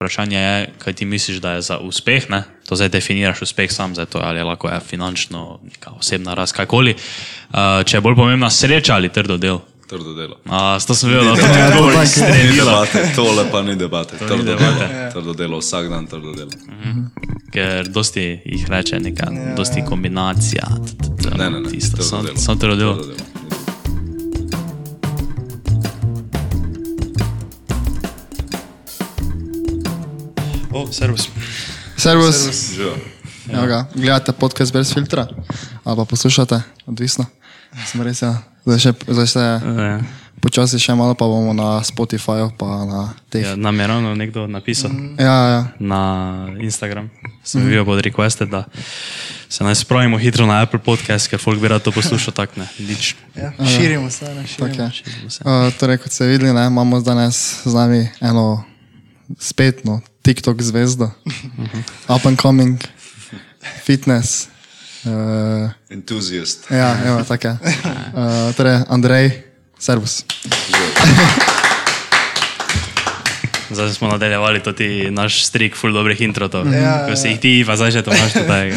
Vprašanje je, kaj ti misliš, da je za uspeh, ne? to zdaj definiraš uspeh sam, zdaj to, ali je lahko je finančno, neka osebna rast, kakoli. Uh, če je bolj pomembna sreča ali trdo delo. Trdo delo. Uh, to sem vedel, da to je odgovor iz Ni strelila. debate, tole pa ni debate. ni Trdo debate. delo. Trdo delo, vsak dan trdo delo. Ker dosti jih reče, neka, dosti kombinacija. Ne, ne, ne. tisto, trdo Samo delo. samo trdo delo. O, servus. Servus. Živijo. Evo ga, gledate podcast brez filtra ali pa poslušate, odvisno. Smo res, ja. Zdaj, še, zdaj se Ja. počasi še malo, pa bomo na Spotifyju, pa na teh. Ja, nam je ravno nekdo napisal Ja, ja. na Instagram, sem videl pod requeste, da se naj spravimo hitro na Apple podcast, ker folk bi rad to poslušal tak ne. Nič. Ja, širimo se, ne Tak širimo. je. Uh, torej, kot ste videli, ne, imamo danes z nami eno spetno TikTok zvezdo, up and coming, fitness. Uh, Entuzijast. ja, evo, tako je. Uh, torej, Andrej, servus. Zdaj smo nadaljevali tudi naš strik, full dobrih introtov. Ja, Ko si jih ti, pa zdaj še to imaš tutaj.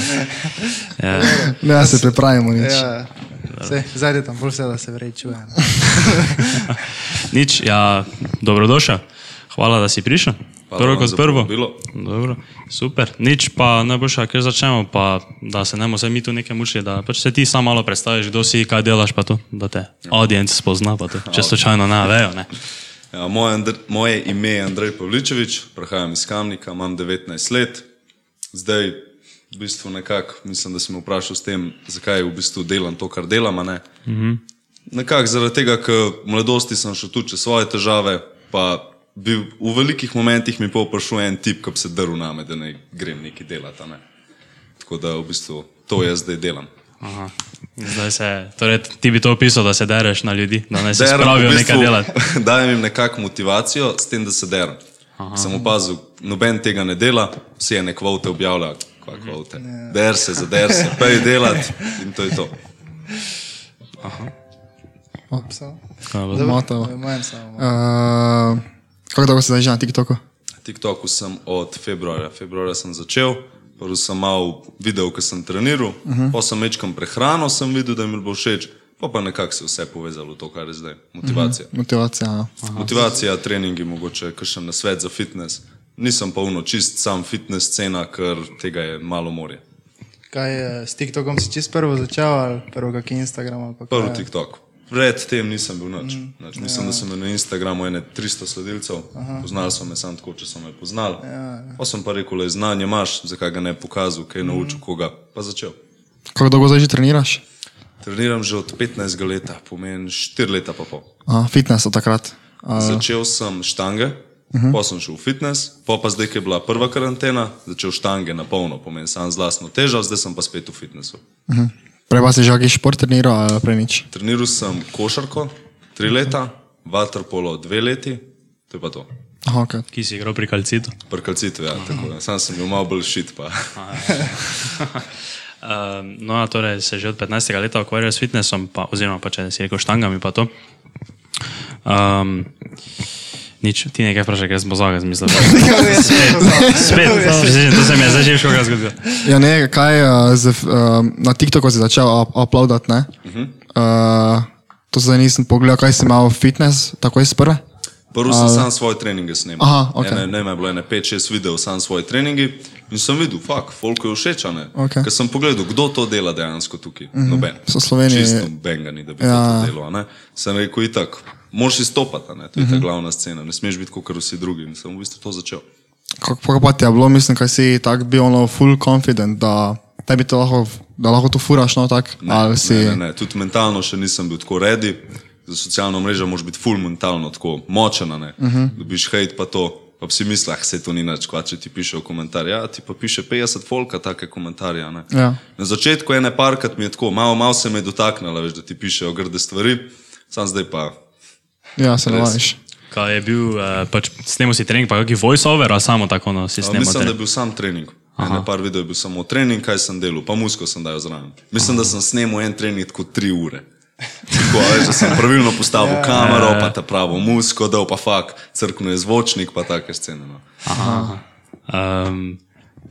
Ja. Ne, ja se pripravimo nič. Ja, Sej, zdaj tam bolj vse, da se vrej čuje. Nič, ja, dobrodošel. Hvala, da si prišel. Hvala Prvo kot prvo. Dobro, super. Nič pa najboljša, ker začnemo, pa da se ne bomo mi tu nekaj mučili, da pač se ti sam malo predstaviš, kdo si, kaj delaš, pa to, da te audience spozna, pa to, če slučajno ne vejo. Ne. Ja, moje, Andr moje ime je Andrej Pavličevič, prihajam iz Kamnika, imam 19 let. Zdaj, v bistvu nekako, mislim, da sem vprašal s tem, zakaj v bistvu delam to, kar delam. Ne? -hmm. Nekako zaradi tega, ker v mladosti sem šel tudi čez svoje težave, pa bi v velikih momentih mi pa prišel en tip, ki se drl name, da ne grem nekaj delati. a Ne? Tako da v bistvu to jaz zdaj delam. Aha. Zdaj se, torej ti bi to opisal, da se dereš na ljudi, da ne se Derem, spravijo v nekaj delati. Dajem jim nekako motivacijo s tem, da se derem. Sem opazil, noben tega ne dela, vsi ene kvote objavlja, kva kvote. Der se, zader se, pej delati in to je to. Moto. Manj samo. Uh, kako dolgo si zdaj že na TikToku? TikToku sem od februarja. Februarja sem začel, prvo sem malo videl, ko sem treniral, uh -huh. pa sem večkrat prehrano, sem videl, da mi bo všeč, pa pa nekako se vse povezalo to, kar je zdaj. Motivacija. Uh -huh. Motivacija. Ja. Motivacija, treningi, mogoče kakšen nasvet za fitness. Nisem pa uno čist sam fitness scena, ker tega je malo morje. Kaj je, s TikTokom si čist prvo začel ali prvo kak Instagram ali pa Prvi kaj? TikTok. Pred tem nisem bil nič. Mm, nič. Mislim, ja. da sem imel na Instagramu ene 300 sledilcev, Aha. poznali so me samo tako, če so me poznali. Ja, ja. Pa sem pa rekel, le znanje imaš, zakaj ga ne pokazal, kaj naučil koga, pa začel. Kako dolgo zdaj že treniraš? Treniram že od 15 let, pomeni 4 leta pa pol. Aha, fitness od takrat. Uh, Začel sem štange, uh -huh. pa sem šel v fitness, pa pa zdaj, ko je bila prva karantena, začel štange na polno, pomeni sam z lastno težo, zdaj sem pa spet v fitnessu. Prej pa si že kakšen šport treniral ali prej nič? Treniral sem košarko, 3 leta, vaterpolo 2 leti, to je pa to. Aha, okay. Ki si igral pri kalcitu. Prkalcitev, ja, tako da. Sam sem bil malo bolj šit. Pa. No, torej se že od 15. leta ukvarjajo s fitnessom, pa, oziroma pa če si rekel štangami, pa to. Um, nič, ti nekaj vprašaj, ker sem pozagal, zmislil. Spet, presežen, to se mi je zdaj že škoga zgodilo. Ja, ne, kaj uh, z, uh, na TikToku si začel up uploadati, ne? Uh -huh. uh, to zdaj nisem pogledal, kaj si imel fitness, takoj iz prve? Prvo sem sam svoje treninge snimal. Aha, okej. Ne, ne, ne, je bilo ene 5-6 videov, sam svoje treninge in sem videl, fuk, folko je všeč, ne. Okej. Ker sem pogledal, kdo to dela dejansko tukaj. Mm -hmm. Noben. So Sloveniji- Čisto noben ga ni, da bi ja. to delal, a ne. Sem rekel, itak, moraš izstopati, ne, to je mm -hmm. ta glavna scena, ne smeš biti kot vsi drugi in sem v bistvu to začel. Kako pa ti je bilo, mislim, kaj si tak bil ono full confident, da tebi to lahko, da lahko to furaš, no tak? Ali si... Ne, ne, ne, tudi mentalno še nisem bil tako redi. Za socialno mrežo moraš biti full mentalno tako močen, ne. Uh Mhm. -huh. Dobiš hate pa to, pa si mislil, ah, se to ni nič, kva, če ti piše v komentar. Ja, ti pa piše 50 folka take komentarje, ne. Ja. Na začetku ene parkrat mi je tako, malo, malo se me je dotaknila, veš, da ti pišejo grde stvari, sam zdaj pa. Ja, se navajiš. Kaj je bil, uh, pač snemal si trening, pa kakšen voice-over, ali samo tako, no, si A, snemal mislim, da je bil sam trening. Ene par videov je bil samo trening, kaj sem delal, pa musko sem dal zraven. Mislim, da sem snemal en trening tako tri ure. Tako, a veš, da sem pravilno postavil ja, kamero, pa ta pravo muziko, da pa fak, crkno je zvočnik, pa take scene. No. Um,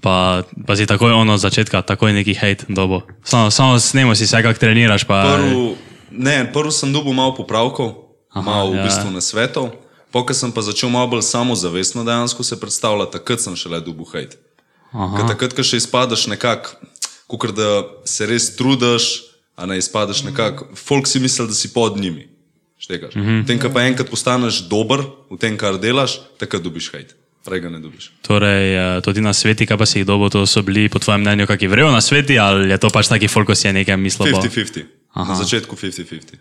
pa, pa si takoj ono začetka, takoj neki hate dobo. Samo, samo snemo si se, kako treniraš. Pa, Prvo, ne, prvo sem dobil malo popravkov, malo v ja. bistvu na svetov, pokaj sem pa začel malo bolj samozavestno dejansko se predstavljati, takrat sem šele dobil hate. Ker takrat, ko še izpadaš nekako, kot da se res trudiš, a ne izpadaš nekako, folk si misli, da si pod njimi. Štekaš. Mm -hmm. Tem, ko pa enkrat postaneš dober v tem, kar delaš, takrat dobiš hate. Prej ga ne dobiš. Torej, eh, to ti na sveti, kaj pa si jih dobo, to so bili po tvojem mnenju kakšni vrejo na sveti, ali je to pač taki folk, ko si je nekaj mislil? bo- 50-50. Na začetku 50-50.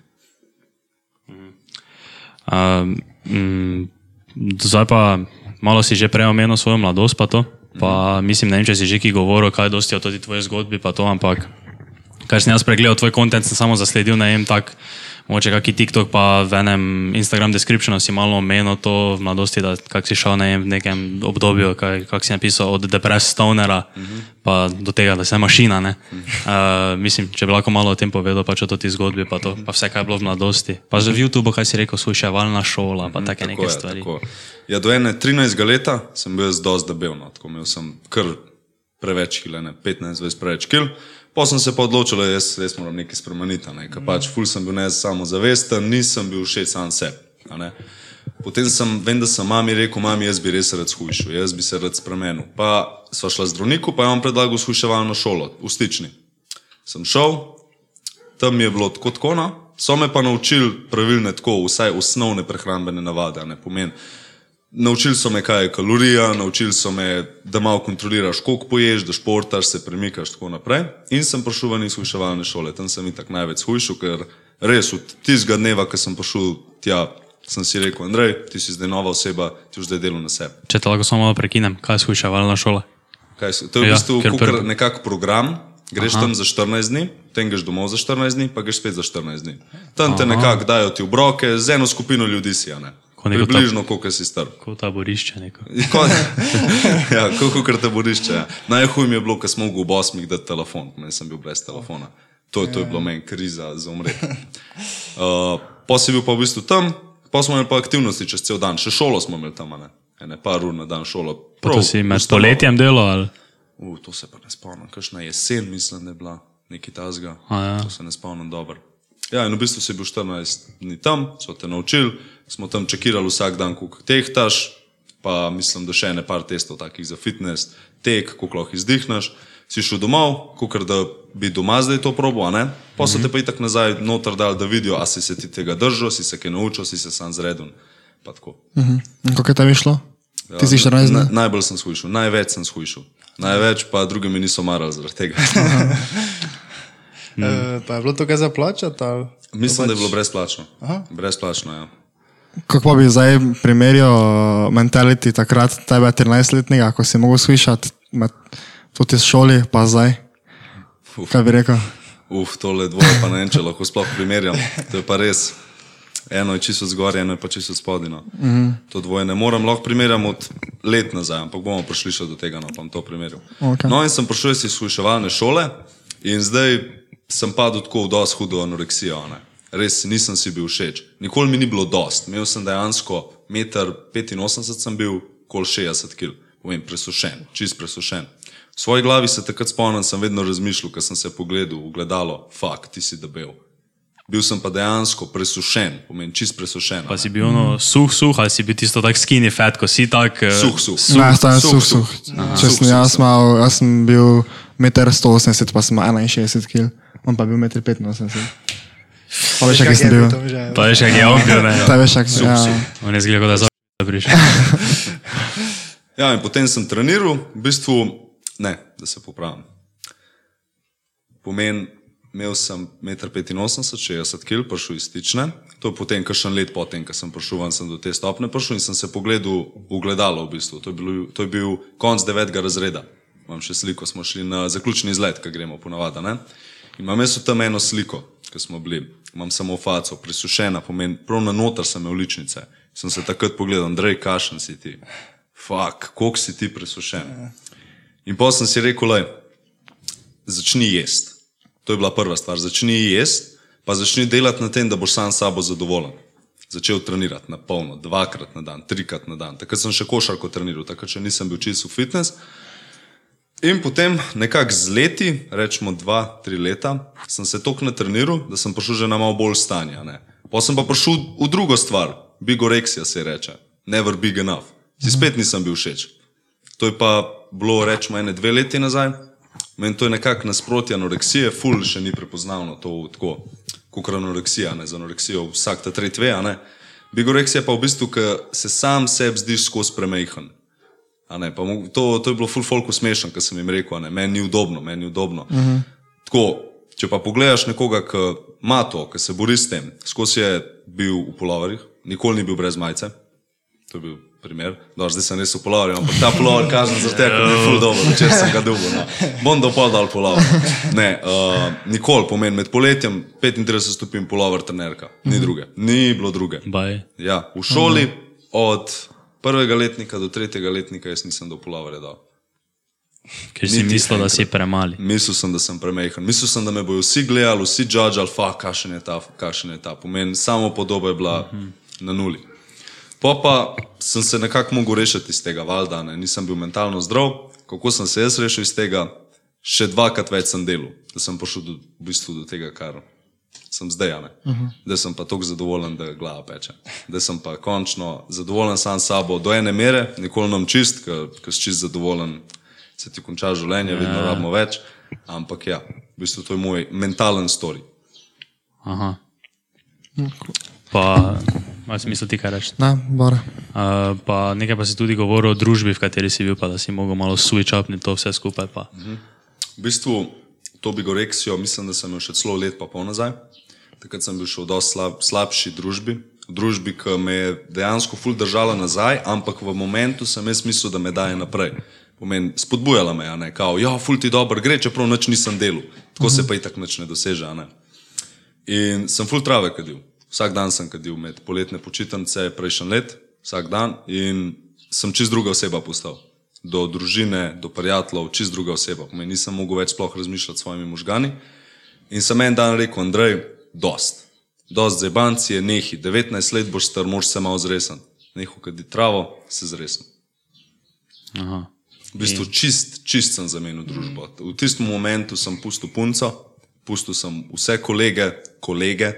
Um, mm, zdaj pa malo si že prej omenil svojo mladost, pa to. Pa mislim, ne vem, če si že ki govoril, kaj dosti o toti tvoji zgodbi, pa to, ampak kar sem jaz pregledal tvoj kontent, sem samo zasledil, ne vem, tak, mogoče kaki TikTok, pa v enem Instagram descriptionu si malo omenil to v mladosti, da kak si šel, ne v nekem obdobju, kaj, kak si napisal od Depressed Stonera, pa do tega, da si mašina, ne. Uh, mislim, če bi lahko malo o tem povedal, pač o toti zgodbi, pa to, pa vse, kaj je bilo v mladosti. Pa že v YouTubu, kaj si rekel, sluševalna šola, pa take neke Tako je, stvari. tako. Ja, do ene 13 leta sem bil jaz dosti debel, no. tako imel sem kar preveč kil, ne 15-20 preveč kil. Pa sem se pa odločil, da jaz res moram nekaj spremeniti, ne. ker pač ful sem bil ne samo zavesten, nisem bil všeč sam sebi. Potem sem, vem, da sem mami rekel, mami, jaz bi res rad shujšal, jaz bi se rad spremenil. Pa sva šla zdravniku, pa je on predlagal shujševalno šolo v Stični. Sem šel, tam mi je bilo tako tako, no. so me pa naučili pravilne tako, vsaj osnovne prehrambene navade, ne pomeni. Naučili so me, kaj je kalorija, naučili so me, da malo kontroliraš, koliko poješ, da športaš, se premikaš in tako naprej. In sem prišel ven iz hujševalne šole, tam sem itak največ hujšal, ker res od tistega dneva, ko sem prišel tja, sem si rekel, Andrej, ti si zdaj nova oseba, ti už zdaj delo na sebi. Če te lahko samo malo prekinem, kaj je slušavalna šola? Kaj so- To je v Ja, bistvu ker kakor prv- nekak program, greš Aha. tam za 14 dni, potem greš domov za 14 dni, pa greš spet za 14 dni. Tam te nekako dajo ti obroke, z eno skupino ljudi si, a ne. Ko neko Približno, koliko si star. Kot taborišče. Kot- ja, kako kar te borišče. Ja. Najhuj mi je bilo, ko smo mogli v osmih dati telefon, meni sem bil brez telefona. To, to je bilo meni kriza za umreti. Uh, pa si bil pa v bistvu tam, pa smo imeli pa aktivnosti čez cel dan, še šolo smo imeli tam, a ne. Ene par ur na dan šolo. Pa to si med poletjem delo ali? Uh, to se pa ne spomnim, kakšna jesen, mislim, da je bila nekaj tazga. A ja. To se ne spomnim dobro. Ja, in v bistvu si bil 14 dni tam, so te naučili, smo tam čekirali vsak dan, koliko tehtaš, pa mislim, da še ene par testov takih za fitness, tek, koliko lahko izdihneš. Si šel domov, kot da bi doma zdaj to probo, a ne? Pa so te pa itak nazaj noter dali, da vidijo, a si se ti tega držal, si se kaj naučil, si se sam. Pa tako. In kako je tam išlo? Ti si 14 dni? Na, najbolj sem skušal, največ sem skušal. Največ pa drugi mi niso marali zaradi tega. Mm. E, pa je bilo to kaj za plačati? Mislim, da je bilo brezplačno. Brezplačno, ja. Kako bi zdaj primerjal uh, mentality takrat, tebe 13-letnega, ko si mogel slišati med tudi s šoli, pa zdaj? Kaj bi rekel? Uf, tole dvoje pa ne vem, če lahko sploh primerjam. To je pa res. Eno je čisto zgoraj, eno je pa čisto spodino. Mm -hmm. To dvoje ne morem, lahko primerjam od let nazaj, ampak bomo prišli še do tega, no bom to primerjal. Okej. No in sem prišel iz izkuševalne šole in zdaj sem padel tako v dosti hudo anoreksijo. ne. Res nisem si bil všeč. Nikoli mi ni bilo dost. Imel sem dejansko 1,85 m, sem bil kol 60 kg, povem, presušen, čist presušen. V svoji glavi se takrat spomnim, sem vedno razmišljal, ko sem se pogledal v gledalo, fakt, ti si debel. Bil sem pa dejansko presušen, pomeni čist presušen. Pa si bil ono suh, suh, ali si bil tisto tak skinny fat, ko si tak. eh, Suh, suh. Ne, suh, suh, suh. suh. Aha. Če Suh, sem suh jaz sem. mal, jaz sem bil 1,180 m, pa sem imel 61 kg, on pa bil 1,85 m. Pa veš, kak sem je bil. že? Pa veš, kak je on bil, ne? Ta veš, kak sem bil. On je zgledal, da je za prišel. Ja, in potem sem treniral, v bistvu ne, da se popravim. Pomen, imel sem 1,85 m, 60 kg, prišel iz stične. To je potem, kar še let potem, ko sem prišel ven, sem do te stopne prišel in sem se pogledal v gledalo. V bistvu. to, je bil, to je bil konc devetega razreda. Imam še sliko, smo šli na zaključni izlet, ki gremo ponavadi. ne. In imam jaz tam eno sliko, ki smo bili. Imam samo faco, prisušena, pomeni, prav na noter sem imel ličnice. Sem se takrat pogledal, Andrej, kašen si ti. Fak, koliko si ti presušen. In potem sem si rekel, le, začni jesti. To je bila prva stvar. Začni jesti, pa začni delati na tem, da boš sam s sabo zadovoljen. Začel trenirati na polno, dvakrat na dan, trikrat na dan. Takrat sem še košarko treniral, takrat še nisem bil čisto v fitness. In potem, nekako z leti, rečemo dva, tri leta, sem se toliko natreniral, da sem prišel že na malo bolj stanje. a ne. Pa sem pa prišel v drugo stvar, bigorexija se reče, never big enough. Si spet nisem bil všeč. To je pa bilo, rečemo, ene dve leti nazaj. Meni to je nekako nasprotje anoreksije, ful še ni prepoznavno to tako, kot anoreksija, ne za anoreksijo, vsak ta tretji ve, a ne. Bigoreksija pa v bistvu, ker se sam sebi zdiš skozi premehen. A Ne, pa, mo- to, to je bilo full folk smešno, ker sem jim rekel, a ne, meni ni udobno, meni ni udobno. Uh -huh. Tako, če pa pogledaš nekoga, ki ima to, ki se bori s tem, skozi je bil v polovarjih, nikoli ni bil brez majice, to je bil primer, no, zdaj sem res v polovarju, ampak ta polovar kažem za te, ker je full dobro, če sem ga dubo, no. bom do pol dal polovar. Ne, uh, nikoli pomeni med poletjem 35 stopinj polovar trenerka, ni druge, ni bilo druge. Baj. Ja, v šoli od prvega letnika do tretjega letnika jaz nisem do polovarja dal. Ker si Niti mislil, da enkrat. si premali. Mislil sem, da sem premehen. Mislil sem, da me bodo vsi gledali, vsi judžali, fa, kakšen je ta, kakšen je ta. Pomen, samo podoba je bila uh -huh. na nuli. Po pa sem se nekako mogel rešiti iz tega, valjda, ne. nisem bil mentalno zdrav. Kako sem se jaz rešil iz tega? Še dvakrat več sem delal, da sem prišel do, v bistvu do tega, kar sem zdaj. a ne. Da sem pa tako zadovoljen, da glava peče. Da sem pa končno zadovoljen sam s sabo do ene mere, nikoli nam čist, ker si čist zadovoljen, se ti konča življenje, vedno rabimo več. Ampak ja, v bistvu to je moj mentalen story. Aha. Pa, ali si mislil ti kaj reči? Ne, bara. Uh, pa nekaj pa si tudi govoril o družbi, v kateri si bil, pa da si mogel malo switch upni to vse skupaj. Pa. V bistvu to bigoreksijo, mislim, da sem jo še celo let pa pol nazaj. Takrat sem bil še v dosti slab, slabši družbi, v družbi, ki me je dejansko ful držala nazaj, ampak v momentu sem jaz mislil, da me daje naprej. Pomen, spodbujala me je, a ne, kao, ja, ful ti dobro gre, čeprav nič nisem delal. Tako se pa itak nič ne doseže, ne. In sem ful trave kadil. Vsak dan sem kadil med poletne počitnice, prejšnji let, vsak dan in sem čist druga oseba postal. Do družine, do prijateljev, čist druga oseba. Pomeni, nisem mogel več sploh razmišljati s svojimi možgani. In sem en dan rekel, Andrej, dost. Dost zebanci je nehi, 19 let boš star, moraš se malo zresen. Neho kadi travo, se zresen. Aha. V bistvu čist, čist sem zamenil družbo. V tistem momentu sem pustil punco, pustil sem vse kolege, kolege.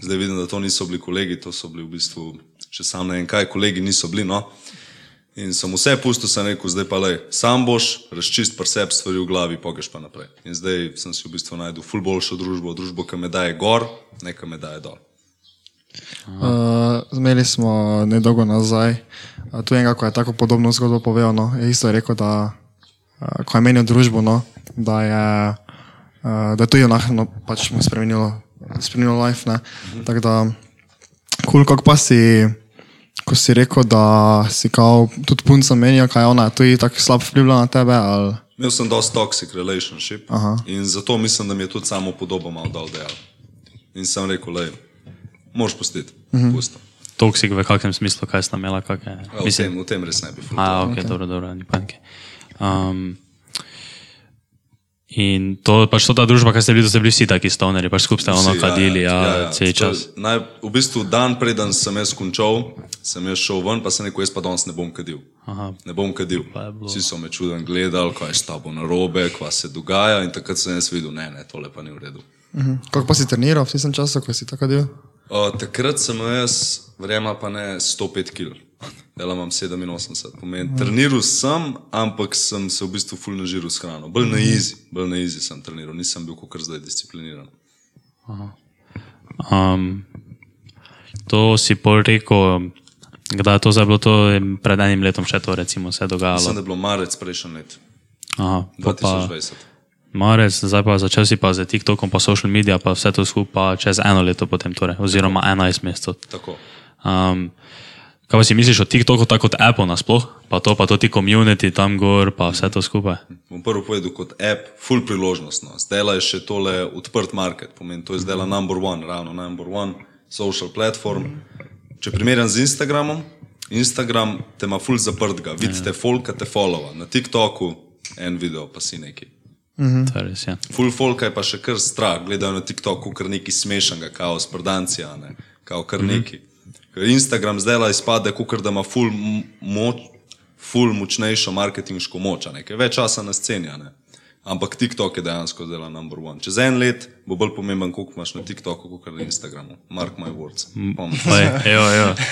Zdaj vidim, da to niso bili kolegi, to so bili v bistvu še sam ne vem kaj, kolegi niso bili. No? In sem vse pustil, sem rekel, zdaj pa le, sam boš, razčist pri sebi stvari v glavi, pogeš pa naprej. In zdaj sem si v bistvu najdel ful boljšo družbo, družbo, ki me daje gor, ne ki me daje dol. Uh, zmeli smo nedolgo nazaj, uh, tu enega, ko je tako podobno zgodbo povedal, no, je isto rekel, da uh, ko je menil družbo, no, da je, da je to enako no, pač mu spremenilo, spremenilo life, ne. Tako da, kul, cool, kako pa si, ko si rekel, da si kao tudi punca menil, kaj ona je tudi tako slab vplivala na tebe, ali Imel sem dosti toxic relationship Aha. in zato mislim, da mi je tudi samo podobo malo dal dejal. In sem rekel, le, moš pustiti, uh -huh. pusto. Toksik v kakšnem smislu, kaj sta imela, kakšne. A, V tem, v tem res ne bi A, fulal. ok, okay. dobro, dobro, ni panike. Um, in to pač to ta družba, kaj ste bili, to ste bili vsi taki stoneri, pač skupaj ste ono Vsi, kadili, ja, cel To je čas. Naj, v bistvu dan preden sem jaz končal, sem jaz šel ven, pa sem rekel, jaz pa danes ne bom kadil. Aha. Ne bom kadil. Je Vsi so me čuden gledali, kaj je s tabo narobe, kaj se dogaja in takrat sem jaz videl, ne, ne, tole pa ni v redu. uh -huh. kako pa si treniral v tistem času, ko si tako delal? O, takrat sem jaz, verjema pa ne, 105 kg. Dela imam 87, pomeni. Treniral sem, ampak sem se v bistvu full nažiral s hrano. Bolj na easy, bolj na easy sem treniral, nisem bil kot zdaj discipliniran. Um, to si pol rekel, kdaj to zdaj bilo, to je pred enim letom še to recimo se je Mislim, dogajalo. da je bilo marec prejšnji let, Aha, pa pa 2020. marec, zdaj pa začel si pa z TikTokom, pa social media, pa vse to skupaj čez eno leto potem, torej, oziroma 11 mesecev. Tako. Um, kaj pa si misliš o TikToku, tako kot Apple nasploh, pa to, pa to ti community tam gor, pa vse to skupaj. Bom prvo povedal kot app, full priložnost. No. Zdaj je še tole odprt market, pomeni, to je zdaj number one, ravno number one social platform. Če primerjam z Instagramom, Instagram te ima full zaprtega, vidite, folk te followa, na TikToku en video, pa si neki. To je res, ja. Full folka je pa še kar strah, gledajo na TikToku kar nekaj smešnega, kao sprdancija, ne, kao kar neki. Ker Instagram zdaj la izpade, kot da ima full m- moč, full močnejšo marketinško moč, a ne, ker je več časa na sceni, ne. Ampak TikTok je dejansko zdaj number one. Čez en let bo bolj pomemben, koliko imaš na TikToku, kot na Instagramu. Mark my words.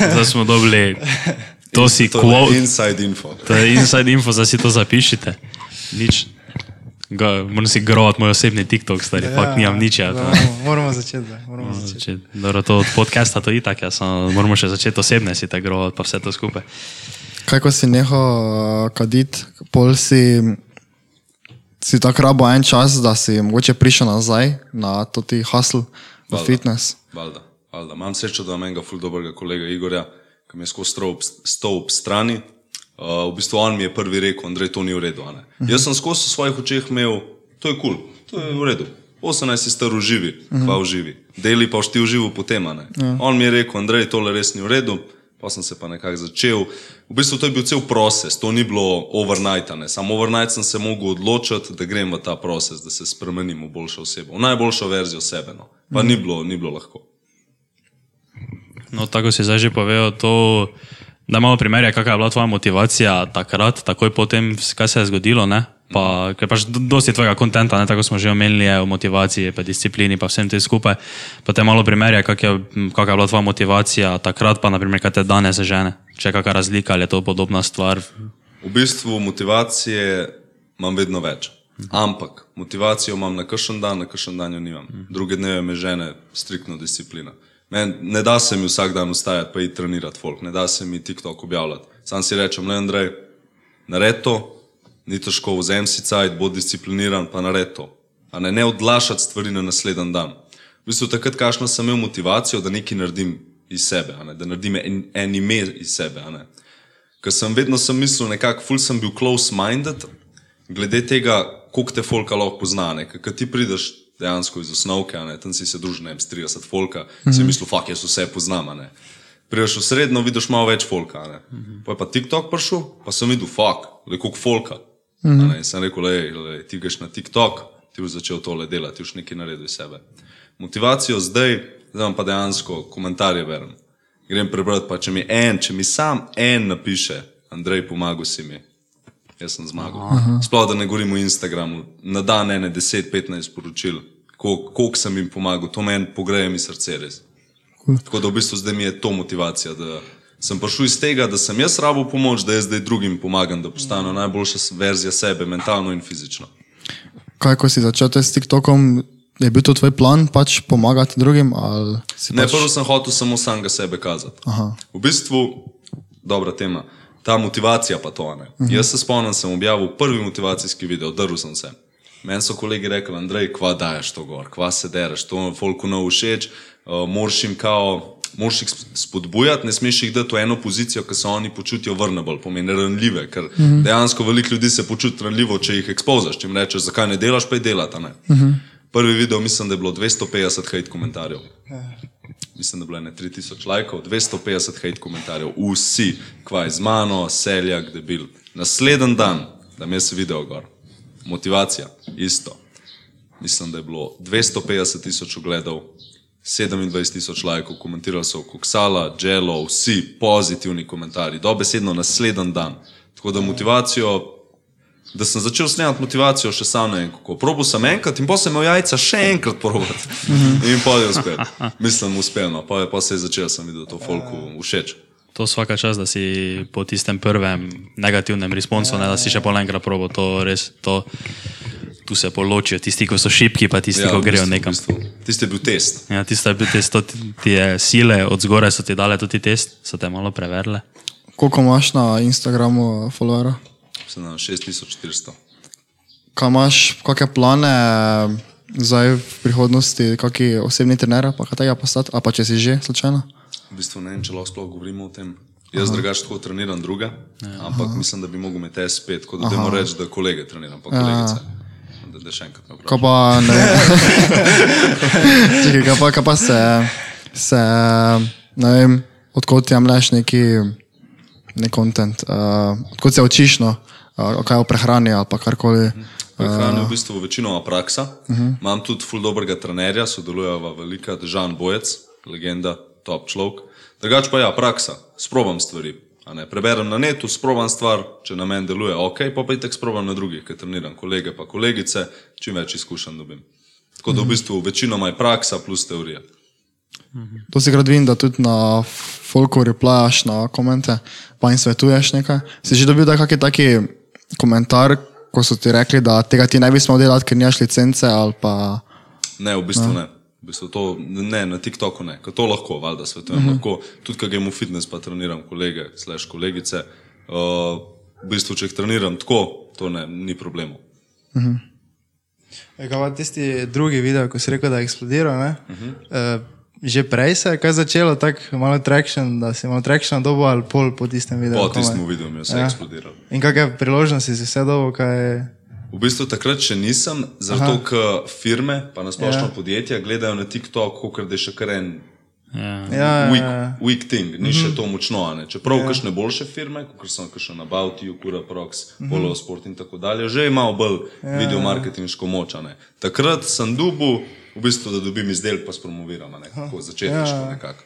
Zdaj smo dobili, to si To quote, inside info. to je inside info, da si to zapišite. Nič. Ga, moram si grovat moj osebni TikTok, stari, ja, fakt nimam nič. Ja, da, to. moramo, moramo začeti, da. Moramo začeti. Začet, dobro, to od podcasta to itak, ja, samo moramo še začeti osebne si tako grovat, pa vse to skupaj. Kaj ko si nehal uh, kaditi, pol si, si tako rabo en čas, da si mogoče prišel nazaj na to ti hustle v Valjda. fitness. Valjda, valjda. Imam srečo, da imam enega ful dobrega kolega Igorja, ki mi je skozi stol ob strani. Uh, v bistvu on mi je prvi rekel, Andrej, to ni v redu. a ne. Jaz sem skozi v svojih očeh imel, to je kul, cool, to je v redu. 18 si star uživi, kva uživi. Deli pa šti uživo potem. a ne. On mi je rekel, Andrej, tole res ni v redu. Pa sem se pa nekako začel. V bistvu to je bil cel proces, to ni bilo overnight. a ne. Samo overnight sem se mogel odločiti, da grem v ta proces, da se spremenim v boljšo osebo, v najboljšo verzijo sebe. No. Pa ni, bilo, ni bilo lahko. No, tako si zdaj že povedal, to, da malo primerja, kakšna je bila tvoja motivacija takrat, takoj potem, kaj se je zgodilo, ne? Pa, ker pač do- dosti tvojega kontenta, ne, tako smo že omenili, je o motivaciji, pa disciplini, pa vsem tem skupaj. Pa te malo primerja, kak je, kakšna je bila tvoja motivacija takrat, pa naprimer, kaj te danes žene. Če je kakšna razlika, ali je to podobna stvar. V bistvu motivacije imam vedno več. Ampak motivacijo imam na kršen dan, na kršen dan jo nimam. Druge dneve me žene striktno disciplina. Men, ne da se mi vsak dan vstajati pa iti trenirati folk, ne da se mi TikTok objavljati. Sam si rečem, le Andrej, naredi to, ni težko, vzem si cajt, bod discipliniran, pa naredi to. A ne, ne odlašati stvari na naslednji dan. V bistvu takrat, kašno sem imel motivacijo, da nekaj naredim iz sebe, ne, da naredim en, en ime iz sebe. Ker sem vedno sem mislil, nekako ful sem bil close-minded, glede tega, koliko te folka lahko pozna. ker ti prideš dejansko iz osnovke, ne, tam si se družil, s 30 folka, mm -hmm. si mislil, fuck, jaz vse poznam. ne. Prideš v srednjo, vidiš malo več folka. a ne. Pa je pa TikTok prišel, pa sem videl, fuck, le koliko folka. Mm -hmm. In sem rekel, lej, lej, ti greš na TikTok, ti boš začel tole delati, ti boš nekaj naredil iz sebe. Motivacijo zdaj, zdaj vam pa dejansko komentarje berem. Grem prebrati, pa če mi en, če mi sam en napiše, Andrej, pomagal si mi, jaz sem zmagal. Sploh da ne govorim o Instagramu, na dan ene 10-15 sporočil, kol- koliko sem jim pomagal, to meni pogreje mi srce res. Tako da v bistvu zdaj mi je to motivacija, da sem prišel iz tega, da sem jaz rabo pomoč, da jaz zdaj drugim pomagam, da postanejo najboljša s- verzija sebe, mentalno in fizično. Kaj ko si začel s TikTokom, je bil to tvoj plan, pač pomagati drugim? Ne, pač... prvo sem hotel samo samega sebe kazati. Aha. V bistvu, dobra tema, ta motivacija pa to. Ne. Mhm. Jaz se spomnim, sem objavil prvi motivacijski video, drl sem se. Meni so kolegi rekli, Andrej, kva daješ to gor, kva se dereš, to folku ne všeč, uh, moraš jim kao. Moraš jih sp- spodbujati, ne smeš jih dati v eno pozicijo, ki se oni počutijo vrnable, pomeni ranljive, ker mm -hmm. dejansko veliko ljudi se počuti ranljivo, če jih ekspozaš, če jim rečeš, zakaj ne delaš, pa je delata. Mm -hmm. Prvi video, mislim, da je bilo 250 hate komentarjev mislim, da je bilo ne 3000 lajkov, 250 hate komentarjev, vsi, kvaj z mano, seljak, debil. Naslednji dan, da me je video gor, motivacija, isto. Mislim, da je bilo 250 tisoč ogledov, 27 tisoč lajkov, komentirali so Koksala, Jello, vsi pozitivni komentarji, dobesedno naslednji dan. Tako da motivacijo da sem začel snemati motivacijo, še sam ne vem kako. Probil sem enkrat in potem sem imel jajca še enkrat probati. In pa je uspel. Mislim, uspelno. Pa, je, pa se je začel, sem videl to folku všeč. To vsaka čas, da si po tistem prvem negativnem responsu, ne da si še pol enkrat probo, to res, to, tu se poločijo tisti, ki so šipki, pa tisti, ja, ki grejo bistvu, nekam. V bistvu. Tisti je bil test. Ja, tisto je bil test, to ti ti je sile od zgoraj so ti dale tudi test, so te malo preverile. Koliko imaš na Instagramu followera? Sem na 6400. Kaj imaš, kakšne plane eh, zdaj v prihodnosti, kakšni osebni trener, pa kaj tega postati, a pa če si že slučajno? V bistvu ne vem, če lahko sploh govorimo o tem. Jaz drugače tako treniram druge, ampak mislim, da bi mogel imeti spet, kot da dajmo reči, da kolege treniram, pa kolegice. Da, da še enkrat me Kaj pa ne. Čekaj, kaj pa, kaj pa se, se, ne vem, odkot jemlješ neki, ne content, uh, odkot se učiš, no, uh, kaj o prehrani ali pa karkoli. Prehrana je v bistvu večinoma praksa. Uh -huh. Imam tudi ful dobrega trenerja, sodelujeva velika, Žan Bojec, legenda, top človek. Drugač pa ja, praksa, sprobam stvari. a Ne, preberem na netu, sprobam stvar, če na meni deluje, ok, pa pa itek sprobam na drugih, ker treniram kolege pa kolegice, čim več izkušenj dobim. Tako da v bistvu večinoma je praksa plus teorija. To si krat vidim, da tudi na Folku replajaš na komente, pa jim svetuješ nekaj. Si že dobil kakšen taki komentar, ko so ti rekli, da tega ti ne bi smel delati, ker nimaš licence ali pa... Ne, v bistvu ne. V bistvu to, ne, na TikToku ne, ker to lahko, valjda svetujem. Uh -huh. lahko, tudi, ko grem v fitness, pa treniram kolege, slash kolegice. Uh, v bistvu, če jih treniram tako, to ne, ni problemov. E, Kaj pa tisti drugi video, ko si rekel, da je eksplodiral? Uh -huh. uh, že prej se je kaj začelo, tako malo traction, da si malo traction dobo ali pol po tistem videu? Po tistem videu je vse ja. eksplodiral. In kakšne priložnosti si vse dobo, kaj je... V bistvu takrat še nisem, zato ker firme, pa nasplošno ja. podjetja, gledajo na TikTok, kot da je še kar en Ja. Ja, ja, weak, ja. weak thing, ni še to močno. a ne. Čeprav ja. kakšne boljše firme, kot so kakšne na Bauti, Kura Prox, Polo Sport in tako dalje, že imajo bolj ja, video marketinško moč. a ne. Takrat sem dubu, v bistvu, da dobim izdelek, pa spromoviram, a ne, kako začetniško Ja. nekako.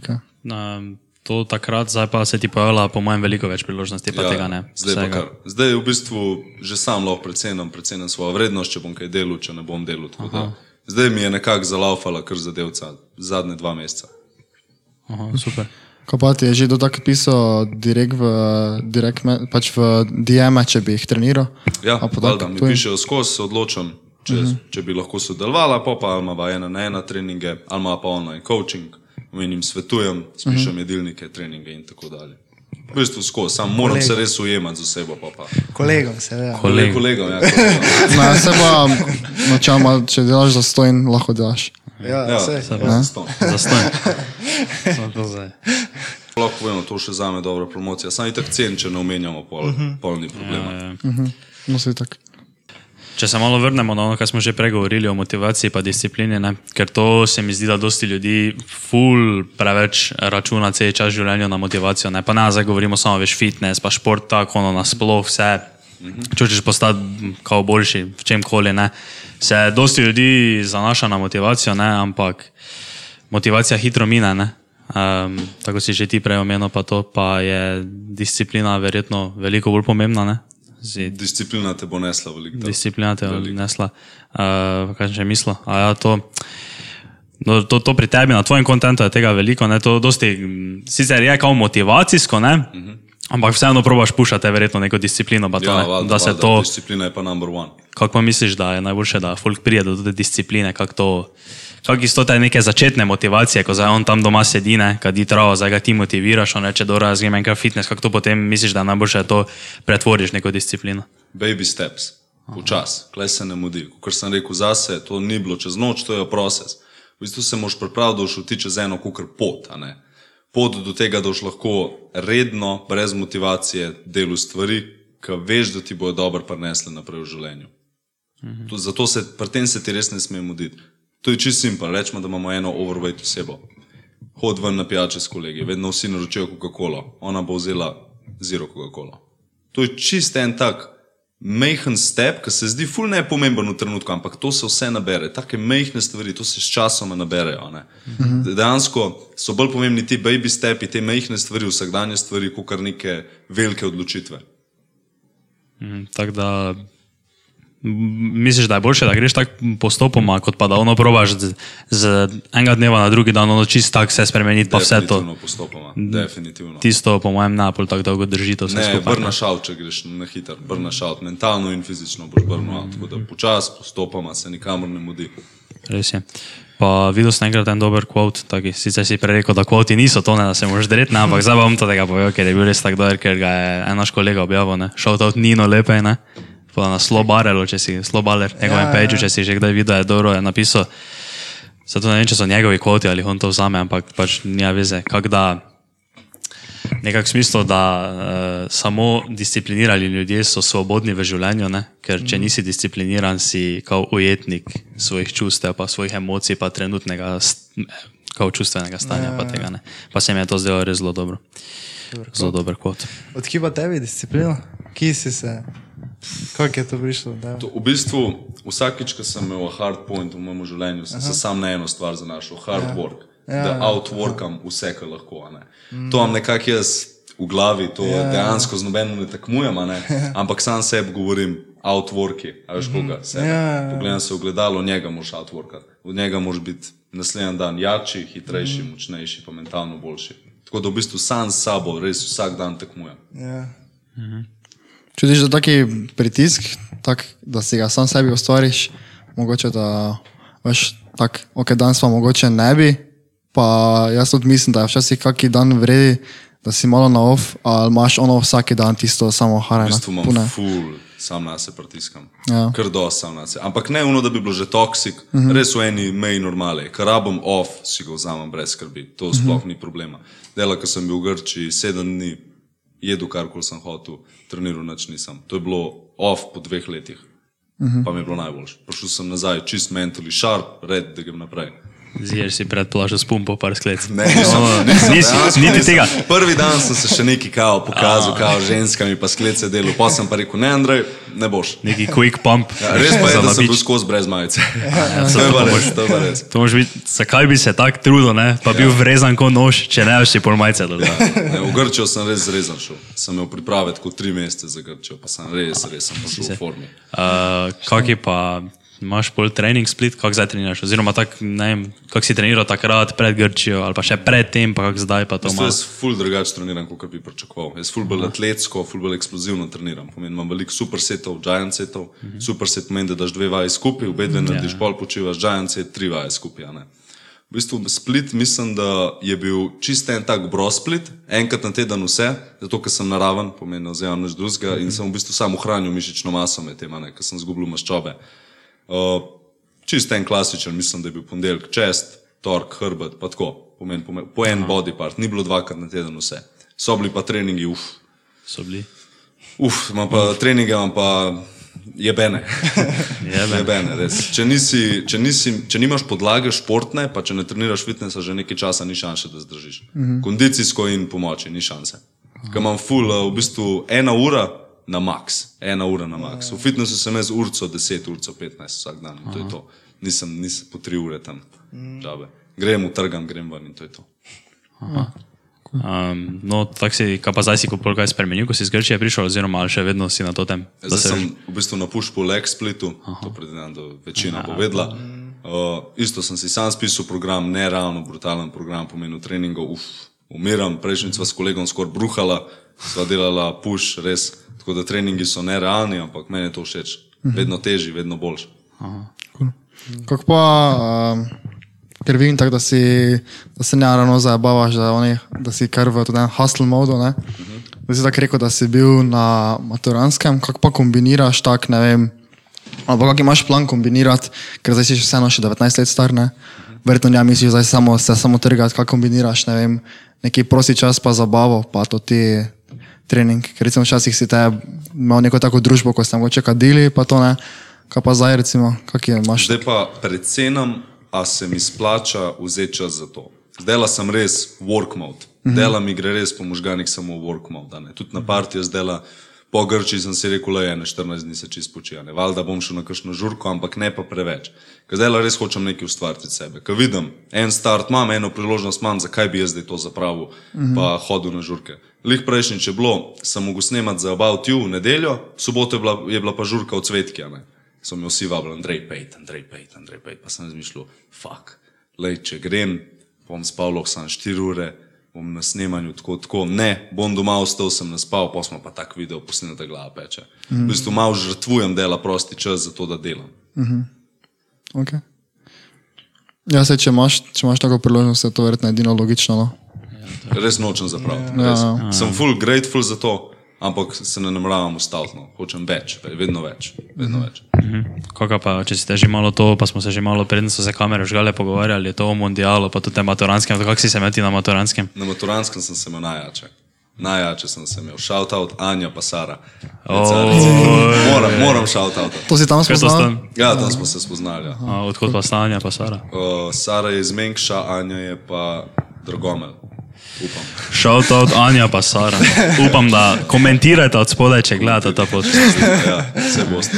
Okay. Um, to takrat, zdaj pa se ti pojavlja, po mojem, veliko več priložnosti, pa ja, tega ne. Zdaj, pa Vsega. kar. zdaj v bistvu že sam lahko precenim, precenim svojo vrednost, če bom kaj delal, če ne bom delal. da Zdaj mi je nekako zalaufala kar zadevca zadnje dva meseca. Aha, super. Ko pa ti je že do tako pisal direkt v, direkt me, pač v DM-e, če bi jih treniral? Ja, A pa valjda, tako, mi pišejo skozi, se odločam, če, uh -huh. če bi lahko sodelovala, pa pa ima ena na ena treninge, ali ima pa online coaching, menim svetujem, spišem uh -huh. jedilnike, treninge in tako dalje. V bistvu skozi, sam moram Kolega. se res ujemati z osebo. Pa pa. Kolegom, seveda. Koleg. Kolegom, ja, kolegom. No, se pa načeloma, če delaš za stojn, lahko delaš. Ja, Ja, se. Samo to zdaj. Lahko povemo, to še za me dobra promocija. Sam itak cen, če ne omenjamo, pol, uh -huh. pol ni problema. No, se tako. Če se malo vrnemo na ono, kar smo že pregovorili o motivaciji in disciplini, ne? ker to se mi zdi, da dosti ljudi ful preveč računa cel čas v življenju na motivacijo. Ne? Pa ne, zdaj govorimo samo veš fitness, pa šport, tako ono nasploh vse. Če hočeš postati kao boljši v čem koli, ne. Se dosti ljudi zanaša na motivacijo, ne, ampak motivacija hitro mine. Ne? Um, tako si že ti prej omenil, pa to pa je disciplina verjetno veliko bolj pomembna. Ne? Zdaj, Disciplina te bo nesla veliko. disciplina te je odnesla. Uh, kaj še mislil? A Ja, to, no, to, to pri tebi, na tvojem kontentu je tega veliko, ne? to dosti, sicer je kao motivacijsko, ne? Uh -huh. ampak vseeno probaš pušati verjetno neko disciplino, pa to, Ja, ne, valjda, da se valjda, to, Disciplina je pa number one. kako pa misliš, da je najboljše, da folk pride do te discipline, kako to, kako isto te neke začetne motivacije, ko zdaj on tam doma sedi, kadi travo, zdaj ga ti motiviraš, on reče, dobro, grem enkrat v fitness, kako to potem misliš, da najboljše, to pretvoriš neko disciplino. Baby steps, počasi, klej se ne mudi. Kot sem rekel zase, to ni bilo čez noč, to je proces. V bistvu se moš pripraviti, da boš šel ti čez eno kukar pot. a ne. Pot do tega, da boš lahko redno, brez motivacije, delal stvari, ki veš, da ti bodo dobro prinesle naprej v življenju. To, zato se pri tem se ti res ne sme muditi. To je čisto simpel. Rečemo, da imamo eno overweight osebo. Hod ven na pijače s kolegi, vedno vsi naročijo Coca-Cola, ona bo vzela zero Coca-Cola. To je čist en tak majhen step, ki se zdi ful nepomemben v trenutku, ampak to se vse nabere. Take majhne stvari, to se s časom naberejo. a ne. Dejansko so bolj pomembni ti baby stepi, te majhne stvari, vsakdanje stvari, kot kar neke velike odločitve. Mm, Tako da misliš, da je boljše, da greš tako postopoma, kot pa da ono probaš z, z enega dneva na drugi dan, ono čist tako se spremeniti, pa vse to. Postopoma. Definitivno. Tisto, po mojem, napol tako dolgo drži to vse Ne, skupaj. brnaš out, če greš na hiter, brnaš out, mentalno in fizično boš brnil out. Tako da počasi, postopoma se nikamor ne mudi. Res je. Pa videl sem enkrat en dober kvot, taki, sicer si prej rekel, da kvoti niso to, ne, da se moraš dreti, ne, ampak zdaj bom to tega povedal, ker je bil res tako dober, ker ga je en naš kolega objavil, ne, šel to Nino Lepe, ne, pa na Slobarelu, če si Slobaler, njegovem Ja, ja, ja. če si že kdaj videl, je dobro, je napisal, zato ne vem, če so njegovi kvoti ali on to vzame, ampak pač nija veze, kak da, nekak smislu, da uh, samo disciplinirani ljudje so svobodni v življenju, ne? ker če nisi discipliniran, si kao ujetnik svojih čustev, pa svojih emocij, pa trenutnega kao čustvenega stanja. Pa, tega, ne. pa se mi je to zdelo res zelo dobro. Zelo dober kot. Odkje pa tebi disciplina? Kje si se Kako je to prišlo? Da? To, v bistvu, vsakič, ko sem imel hard point v mojem življenju, sem se sam na eno stvar zanašal, hard work. Ja, da outworkam vse, kar lahko. a Ne. To vam nekako jaz v glavi, to ja. dejansko z nobenim ne tekmujem, a ne. ampak sam sebi govorim, outworki, a veš koga, sebe. Ja. Pogledam se v gledalo, njega moraš outworkati, od njega moraš biti naslednji dan jači, hitrejši, močnejši, pa mentalno boljši. Tako da v bistvu sam s sabo res vsak dan tekmujem. Ja. Čutiš, da taki pritisk, tak, da si ga sam sebi ustvariš, mogoče da veš, tak, ok, danes pa mogoče ne bi, pa jaz tudi mislim, da je včasih kaki dan vredi, da si malo na off, ali imaš ono vsak dan tisto samo haraj V bistvu imam pune. ful, sam na se pritiskam. Ja. Kar dosti sam na se. Ampak ne ono, da bi bilo že toksik, uh -huh. res v eni meji normale. Kar rabim off, si ga vzamem brez skrbi. To sploh uh -huh. ni problema. Dela, ko sem bil v Grči sedem dni, jedu karkoli sem hotel, treniral nič nisem. To je bilo off po dveh letih. Uh -huh. Pa mi je bilo najboljše. Prišel sem nazaj, čist mentally sharp, red, da grem naprej. Zješ si predplažal s pumpo, par sklec. Ne, nisem, O, nisem, nisi- dejansko niti tega. Prvi dan sem se še neki kao pokazal, kao ženskami, pa sklece delo. Pa sem pa rekel, ne, Andrej, ne boš. Neki quick pump. Ja, res pa je, da sem bil skozi brez majice. Ja, to je pa res, to je pa res. To moraš biti, zakaj bi se tako trudil, ne? pa bil vrezan kot nož, če ne si pol majice dol. Ne, v Grčijo sem res zrezan šel. Sem imel priprave tako tri mesece za Grčijo, pa sem res, res sem prišel v formi. Uh, kak je pa, imaš pol trening split, kak zdaj treniraš? Oziroma, tak, ne vem, kak si treniral takrat pred Grčijo ali pa še pred tem, pa kak zdaj pa to imaš. jaz ful drugače treniram, kot bi pričakoval. Jaz ful bolj atletsko, ful bolj eksplozivno treniram. Pomeni, imam veliko supersetov, giant setov. Superset pomeni, da daš dve vaje skupaj, obe dve narediš, pol počivaš, giant set, tri vaje skupaj. V bistvu split mislim, da je bil čist en tak bro split, enkrat na teden vse, zato ker sem naraven, pomeni, da vzamem nič drugega in sem v bistvu samo ohranil mišično maso med tem, ker sem zgubil maščobe. Uh, čist en klasičen, mislim, da je bil ponedeljek čest, tork, hrbet, pa tako, pomen, pomen, po en body part, ni bilo dvakrat na teden vse. So bili pa treningi, uf, So bili. uf, imam pa treninge, imam pa jebene. Jebe. jebene res. Če, nisi, če, nisi, če nimaš podlage športne, pa če ne treniraš fitnesa že nekaj časa, ni šanse, da zdržiš. -hmm. Kondicijsko in pomoči, ni šanse. Ker imam full, uh, v bistvu ena ura na max, ena ura na max. V fitnessu sem jaz urco 10, urco 15 vsak dan in to je to. Nisem, nisem po tri ure tam. Džabe. Grem, utrgam, grem ven in to je to. Um, no, tako si, kaj pa zdaj si pol kaj spremenil, ko si iz Grčije prišel, oziroma ali še vedno si na to tem? da Zdaj se- sem v bistvu na pušku Lex Splitu, Aha. to predvidevam, da večina povedala. Uh, isto sem si sam spisal program, ne ravno brutalen program, pomeni treningov, uf, umiram, prejšnjič sva s kolegom skoraj bruhala, sva delala puš, res. Tako da treningi so nerealni, ampak meni je to všeč. Vedno težji, vedno boljši. Kako pa, um, ker vidim tako, da, si, da se ne ravno zabavaš, da, oni, da si kar v tem hustle modu. Ne? Da si tako rekel, da si bil na maturanskem, kako pa kombiniraš tak, ne vem, ali pa kak imaš plan kombinirati, ker zdaj si še vseeno še 19 let star, ne? Verjetno ne misliš samo, se samo trgati, kako kombiniraš, ne vem, neki prosti čas pa zabavo, pa to ti trening. Ker recimo včasih si te imel neko tako družbo, ko ste mogoče kadili, pa to ne. Kaj pa zdaj recimo, kak je imaš? Zdaj pa predvsem, a se mi splača vzeti čas za to. Zdaj sem res work mode. Dela mi gre res po možganih samo work mode. Tudi na partijo zdaj, po Grči sem si rekel, le ene 14 dni se čist počija. Valjda bom šel na kakšno žurko, ampak ne pa preveč. Ker zdaj res hočem nekaj ustvariti od sebe. Ker vidim, en start imam, eno priložnost imam, zakaj bi jaz zdaj to zapravil, pa hodil na žurke. Lih prejšnjič je bilo, sem mogel snemati za About You v nedeljo, v soboto je bila, je bila pa žurka od cvetke. ne. So me vsi vabili, Andrej Pejt, Andrej Pejt, Andrej Pejt. Pa sem razmišljal, fuck, lej, če grem, bom spal lahko samo 4 ure, bom na snemanju tako, tako, ne, bom doma ostal, sem naspal, pa smo pa tak video posneli, da glava peče. Mm. V bistvu malo žrtvujem dela prosti čas za to, da delam. Okay. Ja, se, če, imaš, če imaš tako priložnost, je to verjetno edino logično. No? Res nočem zapraviti. Ja. Ja. Sem full grateful za to, ampak se ne nameravam ustaviti. No. Hočem več, vedno več. Vedno več. Kaka pa, če si te že malo to, pa smo se že malo predtem so se kamere žgale pogovarjali, je to o mondialu, pa tudi tem maturanskem, kako si se imel ti na maturanskem? Na maturanskem sem se imel najjače. Najjače sem se imel. Shout out Anja pa Sara. Oh. Moram, moram shout out. To si tam spoznal? Ja, tam smo se spoznali. Ja. A, odkot pa stanja, pa Sara? Uh, Sara je iz Menkša, Anja je pa Dragomel. Shout out Anja pa Sara. Upam, da komentirate od spodaj, če gledate ta podcast. Ja, vse boste.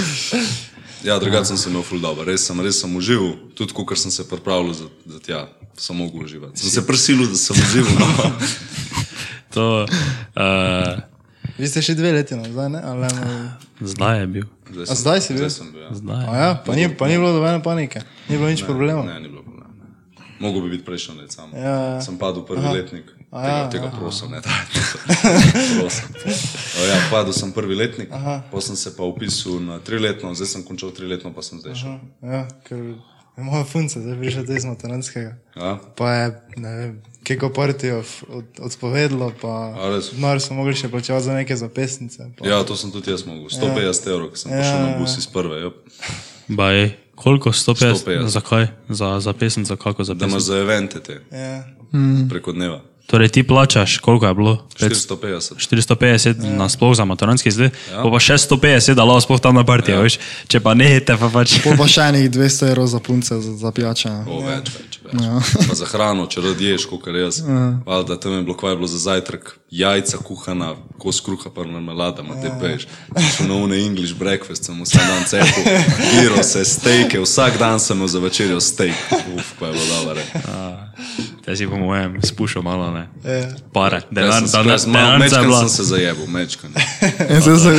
Ja, drugače sem se imel ful dobro, res sem, res sem užival, tudi ko sem se pripravljal za, za tja, sem mogel uživati. Sem se prisilil, da sem užival. No. To, uh, Vi ste še dve leti nazaj, ne? Ali, zdaj je bil. Zdaj A zdaj si bil? Zdaj sem bil, ja. Zdaj. A ja, pa ni, pa ni bilo dobene panike, ni bilo nič problema. Ne, ni bilo Mogoče bi biti prejšnji let sam. Ja. Sem padel prvi Aha. letnik. A Tega, ja, tega prosim, ne da. prosim. O, Ja, padel sem prvi letnik, potem sem se pa upisal na triletno, zdaj sem končal triletno, pa sem zdaj šel. Ja, ker je moja funca, zdaj prišel iz Materanskega. Ja? Pa je, ne vem, keko partijo od, odpovedalo, pa denar so mogli še plačevati za neke zapestnice. Pa. ja, to sem tudi jaz mogel. 150 evrov, ki sem prišel na bus iz prve. Baj, koliko? 150? 150. Zakaj? Za, za pesem, za kako za Da pesem? imaš za evente te Ja. preko dneva. Torej ti plačaš, koliko je bilo? 450. 450 ja. na sploh za maturanski zdaj, ja. pa 650, da lahko sploh tam na partijo, ja. veš. Če pa ne, te pa pač. Pol pa še enih 200 evrov za punce, za, za pijače. O, več, več, več. Pa za hrano, če rad ješ, kot jaz. Valjda, tam je bilo, kaj je bilo za zajtrk, jajca kuhana, kos kruha, pa marmelada, ima te peš. Šel na une English breakfast, sem vsak dan cepil, biro se, stejke, vsak dan sem imel za večerjo steak. Uf, pa je bilo dobro. Te si po mojem spuščal malo, ne. Ja. Pare, Jaz denar, malo, denarca je mečkan sem se zajebil, mečkan.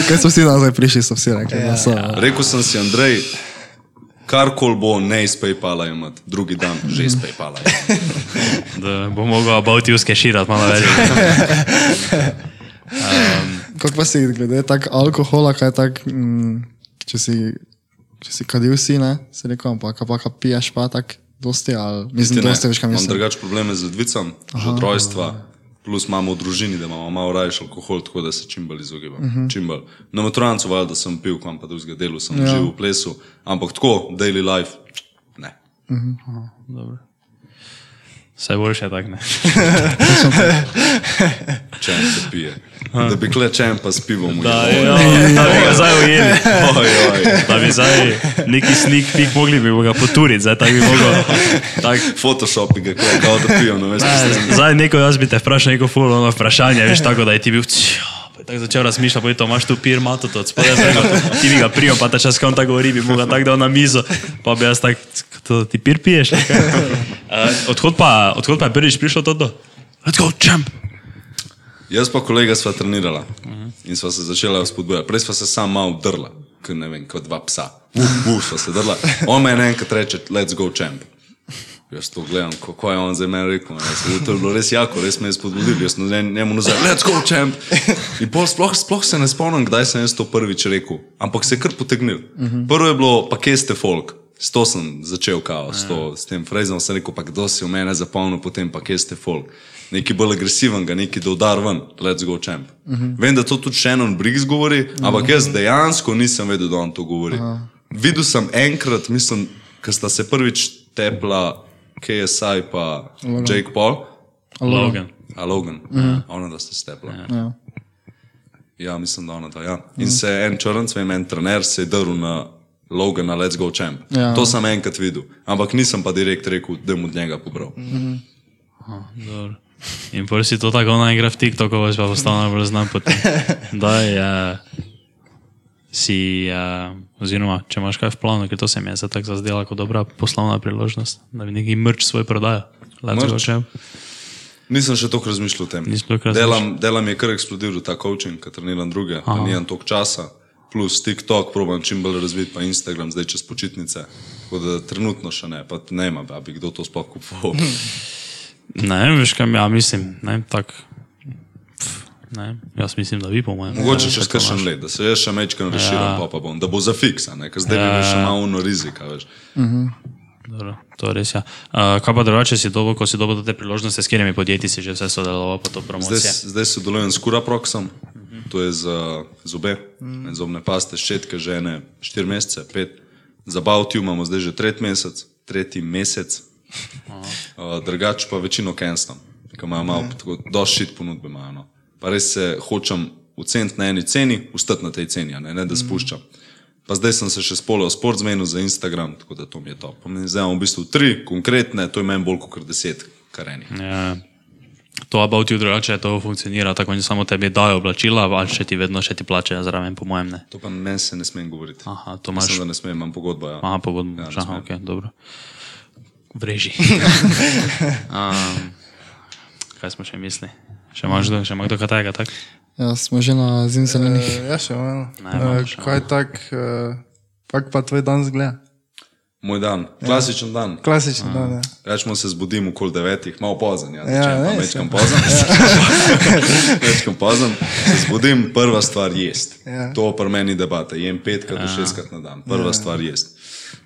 Kaj so vsi nazaj prišli, so vsi rekli, da so. Rekel sem si, Andrej, karkoli bo, ne iz PayPala imati, drugi dan že iz PayPala. Da bo mogel abautivske širati malo več. Kako pa si glede tak alkohola, kaj tak, mm, če si, če si kadil si, ne, si rekel, pa kaj pa kaj piješ pa tak, dosti, ali mislim, Ti ne, dosti, veš kaj Imam drugače probleme z ledvicami, od rojstva, plus imamo v družini, da imamo malo rajši alkohol, tako da se čim bolj izogibam. Uh -huh. čim bolj. Na maturancu valjda da sem pil, kam pa drugega delu, sem ja. živel v plesu, ampak tako, daily life, ne. Dobro. Vse boljše tak, ne. Čem se pije. Da bi kle čem pa s pivom Da, jo, da bi ga zdaj ujeli. Oj, oj. Da bi zdaj neki sneak peek mogli bi ga poturiti, zdaj tako bi mogel. Tak, Photoshopi ga kle, kao da pijo, no veš, zdaj neko jaz bi te vprašal neko full ono vprašanje, veš, tako da je ti bil. Je Tako začel razmišljati, pojdi, to imaš tu pir, mato to, spodaj se ti bi ga prijel, pa ta čas, ko on tako govori, bi mu ga tako dal na mizo, pa bi jaz tak, to ti pir piješ. ali kaj? Uh, odhod, pa, odhod pa je prvič prišlo to do? Let's go, champ! Jaz pa kolega sva trenirala in sva se začela spodbujati. Prej sva se sam malo drla, kot ne vem, kot dva psa. Uf, uf, sva se drla. On me enkrat reče, let's go champ. Jaz to gledam, kako je on za mene rekel. Jaz, to je bilo res jako, res me je spodbudil. Jaz sem njemu- nazaj, let's go champ. In pol sploh, sploh se ne spomnim, kdaj sem jaz to prvič rekel, ampak se je kar potegnil. Prvo je bilo, pa kje ste folk. S to sem začel kao, s, to, s tem frazom sem rekel, pa kdo si v mene zapomnil, potem pa kje ste folk. Nekaj bolj agresiven, nekaj da udar ven, let's go champ. Uh -huh. Vem, da to tudi Shannon Briggs govori, uh -huh. ampak jaz dejansko nisem vedel, da on to govori. Uh -huh. Videl sem enkrat, mislim, ko sta se prvič tepla KSI pa Jake Paul, Logan. a Logan, uh -huh. ona da sta stepla. Ja. Ja, mislim, da ona da. Ja. In se je en črnc, vem, en trener se je drl na Logana, let's go champ. Ja. To sem enkrat videl, ampak nisem pa direkt rekel, da mu od njega pobral. Dobro. In prvi si to tako ona igra v TikToku, veš pa postal najbolj znan potem. Da je, si, uh, oziroma če imaš kaj v planu, ker to se mi je zdaj tako zazdela kot dobra poslovna priložnost, da bi neki mrč svoj prodajal. Champ. Nisem še toliko razmišljal o tem. Delam, delam je kar eksplodiral ta coaching, ker treniram druge, nimam toliko časa. Plus TikTok, probam čim bolj razviti, pa Instagram, zdaj čez počitnice. Tako da trenutno še ne, pa ne ima, da bi kdo to sploh kupoval. Ne vem, veš kam ja mislim, ne tak. Ne, jaz mislim, da vi po mojem. Mogoče ne, čez kakšen imaš. let, da se jaz še mečkam razširim, pa, pa bom, da bo za fiksa, ne? ker zdaj ja. bi še malo uno rizika. Veš. Dobro, to je res. Ja. Uh, kaj pa drugače si dobil, ko si dobil te priložnosti, s katerimi podjetji si že vse sodeloval, pa to promocije? Zdaj, zdaj sodelujem s Kuraproxom, to je za zobe, mm. zobne paste, ščetke, žene, 4 mesece, 5. Za Bautiju imamo zdaj že tretji mesec, tretji mesec. Uh, drugače pa večino kenstam, ki imajo malo, tako, dosti šit ponudbe imajo. No. Pa res se hočem oceniti na eni ceni, ustati na tej ceni, ne, ne da spuščam. Pa zdaj sem se še spolal sport zmenil za Instagram, tako da to mi je to. Zdaj imamo v bistvu tri konkretne, to je meni bolj kot deset karenih. Ja. To about you drugače to funkcionira, tako oni samo tebi dajo oblačila, ali še ti vedno še ti plačajo zraven, po mojem ne. To pa meni se ne smem govoriti. Aha, to imaš. Mislim, da ne smem, imam pogodbo. Ja. Aha, pogodbo. Ja, Aha, ok, dobro. Vreži. um, kaj smo še mislili? Še imaš kdo, še ima kdo kaj takega, tak? Ja, smo že na zimzelenih. Uh, ja, še imamo še kaj tak, uh, kak pa tvoj dan zgleda? Moj dan, klasičen dan. Klasičen dan, ja. Rečemo se zbudim okoli devetih, malo pozen, ja, Ja, začnem pa ne, mečkam pozen. mečkam pozen, se zbudim, prva stvar jest. Ja. To pri meni debate, jem petkrat do šestkrat na dan, prva stvar jest.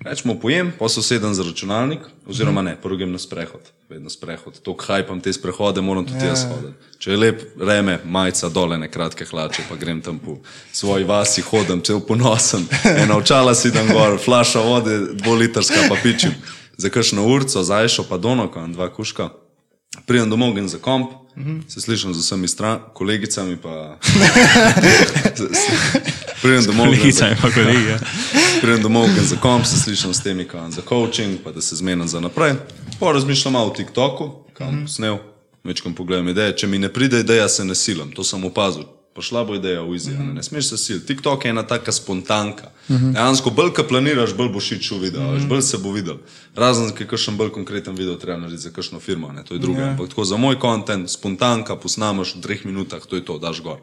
Rečemo pojem, pa so sedem za računalnik, oziroma ne, prvo grem na sprehod, vedno sprehod. To hajpam te sprehode, moram tudi jaz hoditi. Če je lep reme, majica dole, ne kratke hlače, pa grem tam po svoji vasi, hodim, cel ponosen, ena očala si dan gor, flaša vode, dvolitrska pa pičim. Za kakšno urco, zajšo pa donoko, dva kuška. Pridem domov in za komp, -hmm. se slišim z vsemi stran, kolegicami pa. Pridem domov, grem za- pa kolegi. ja. Pridem domov in za komp, se slišim s temi, kam za coaching, pa da se zmenim za naprej. Pa razmišljam malo o TikToku, kam mm -hmm. snel, večkrat pogledam ideje. Če mi ne pride ideja, se ne silam, to sem opazil. Pošla bo ideja v izi, mm -hmm. ne smeš se sil. TikTok je ena taka spontanka. Mm -hmm. Dejansko, bolj ka planiraš, bolj boš šel video, mm -hmm. bolj se bo videl. Razen, ker kakšen bolj konkreten video treba narediti za kakšno firmo, ne, to je drugo. Yeah. Ampak tako za moj kontent, spontanka, posnamaš v treh minutah, to je to, daš gor.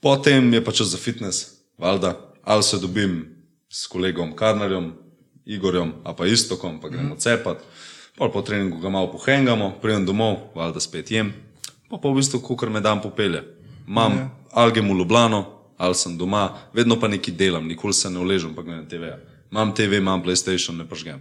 Potem je pa čas za fitness, valjda, ali se dobim s kolegom Karnerjem, Igorjem, a pa istokom, pa gremo cepat, pol po treningu ga malo pohengamo, pridem domov, valjda spet jem, pa pa v bistvu, kukar me dan popelje. Imam alge v Ljubljano, ali sem doma, vedno pa nekaj delam, nikoli se ne uležem, pa gledam TV. Imam TV, imam PlayStation, ne pržgem.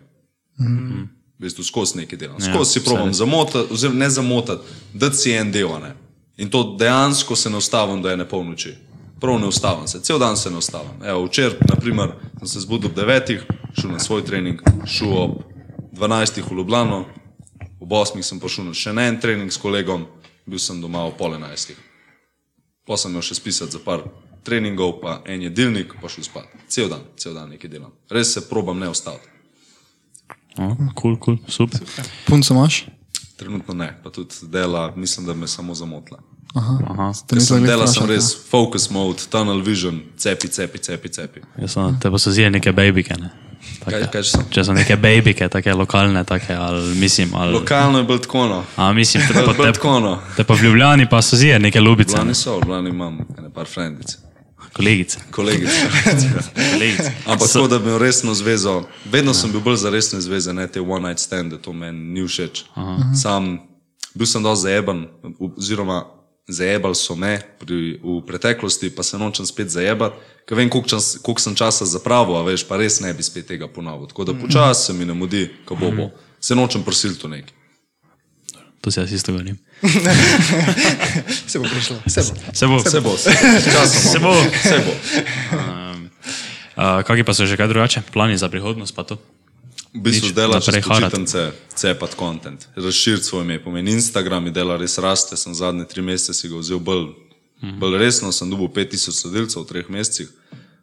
V bistvu skozi nekaj delam. Skozi si probam zamotati, oziroma ne zamotati, da si en del. a Ne? In to dejansko se ne ustavim, da je ne polnoči. Prav ne ustavim se, cel dan se ne ustavim. Evo, včeraj, naprimer, sem se zbudil ob 9, šel na svoj trening, šel ob 12 v Ljubljano, ob 8 sem pošel na še na en trening s kolegom, bil sem doma ob pol 11. Pa sem imel še spisati za par treningov, pa en jedilnik, pa šel spat. Cel dan, cel dan nekaj delam. Res se probam ne ustaviti. O, Kul, kul, super. Punco imaš? Trenutno ne, pa tudi dela, mislim, da me samo zamotila. Aha. Nisem sem dela, sem res focus mode, tunnel vision, cepi, cepi, cepi, cepi. Jaz sem, te pa so zije neke babike, ne? Kaj, Take. kaj so? Če so neke babike, take lokalne, take, ali mislim, ali... Lokalno je bolj tako, no. A mislim, te pa, te, tako, no. te pa v Ljubljani pa so zije neke lubice, Lani ne? so, lani imam ene par frendic, kolegice. kolegice. kolegice. Ampak tako, da bi imel resno zvezo, vedno sem bil bolj za resne zveze, ne te one night stande, to meni ni všeč. Sam, bil sem dosti zajeban, oziroma zajebali so me pri, v preteklosti, pa se nočem spet zajebati, ker vem, koliko, čas, koliko sem časa zapravil, a veš, pa res ne bi spet tega ponovil. Tako da počasi se mi ne mudi, ko bo bo. Se nočem prosiliti v neki. To si jaz isto govorim. Se bo prišlo, se bo. Se bo. Se bo, se časom. Se bo. Se bo. Um, uh, Kaki pa so že kaj drugače? Plani za prihodnost pa to? V bistvu naprej čez počitnice cepati kontent, razširiti svoj ime. Pomeni Instagram, mi dela res raste, sem zadnje tri mesece si ga vzel bolj, bolj resno, sem dobil 5000 sledilcev v treh mesecih.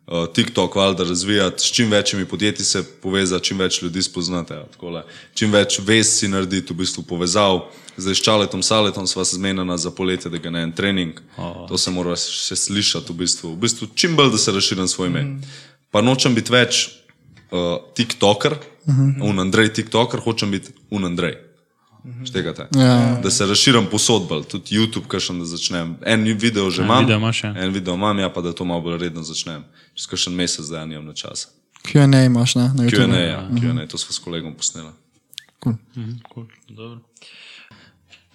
Uh, TikTok, valjda razvijati, s čim večjimi podjetji se povezati, čim več ljudi spoznate. Ja, takole. čim več vez si narediti, v bistvu povezav. Zdaj s Čaletom Saletom sva se zmenjena za poletje, da ga ne en trening. Oh. To se mora še slišati v bistvu. V bistvu čim bolj, da se razširim svoj ime. Mm. Pa nočem biti več uh, TikToker, uh -huh. un Andrej TikToker, hočem biti un Andrej. Štegate? Ja. Da se razširim posod, bolj, tudi YouTube, kakšen da začnem. En video že imam, video imaš, ja. en video imam, ja, pa da to malo bolj redno začnem. Čez kakšen mesec, zdaj ja nimam na časa. Q&A imaš, ne? Na Q&A, YouTube. ja, Q&A, to smo s kolegom posneli. Cool. Dobro.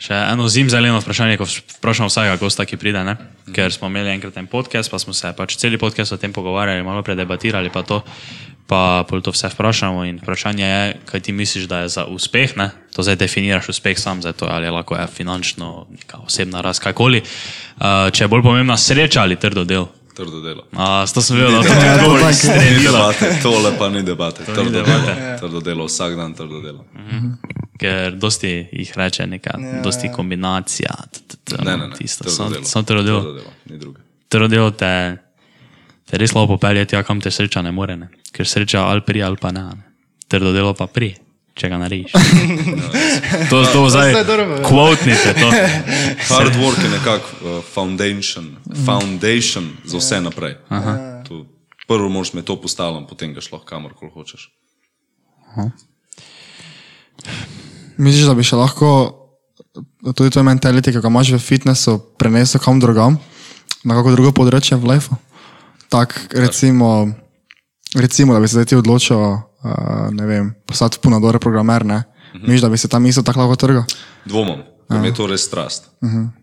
Še eno zimzeleno vprašanje, ko vprašam vsakega gosta, ki pride, ne? ker smo imeli enkrat en podcast, pa smo se pač celi podcast o tem pogovarjali, malo predebatirali, pa to, pa pol to vse vprašamo. In vprašanje je, kaj ti misliš, da je za uspeh, ne? to zdaj definiraš uspeh sam, zdaj to ali je lahko je finančno, neka osebna rast, kakoli. Uh, če je bolj pomembna sreča ali trdo del. Trdo delo. Uh, to sem vedel, da to Ja, je to tako. Ni debate, tole pa ni debate. Trdo ni delo. debate. Trdo delo, vsak dan trdo delo. Ker dosti jih reče neka, ja, dosti kombinacija. ne. Tisto, trdo samo ni druge. Trudil te, te res slabo popelje tja, kam te sreča ne more. Ne? Ker sreča ali pri ali pa ne. ne. Trdo delo pa pri. če ga narediš. To, to zdaj, dobro povedal. kvotnite to. Hard work je nekako uh, foundation, foundation za vse naprej. Tu Prvo moraš me to postaviti, potem ga šlo kamorkoli hočeš. Misliš, da bi še lahko tudi to mentality, ki ga imaš v fitnessu, prenesel kam drugam, na kako drugo področje v lifeu? Tak, recimo, recimo, da bi se zdaj ti odločil, uh, ne vem, postati punadore programer, ne? Misliš, da bi se tam isto tako lahko trgal? Dvomam, da mi je to res strast.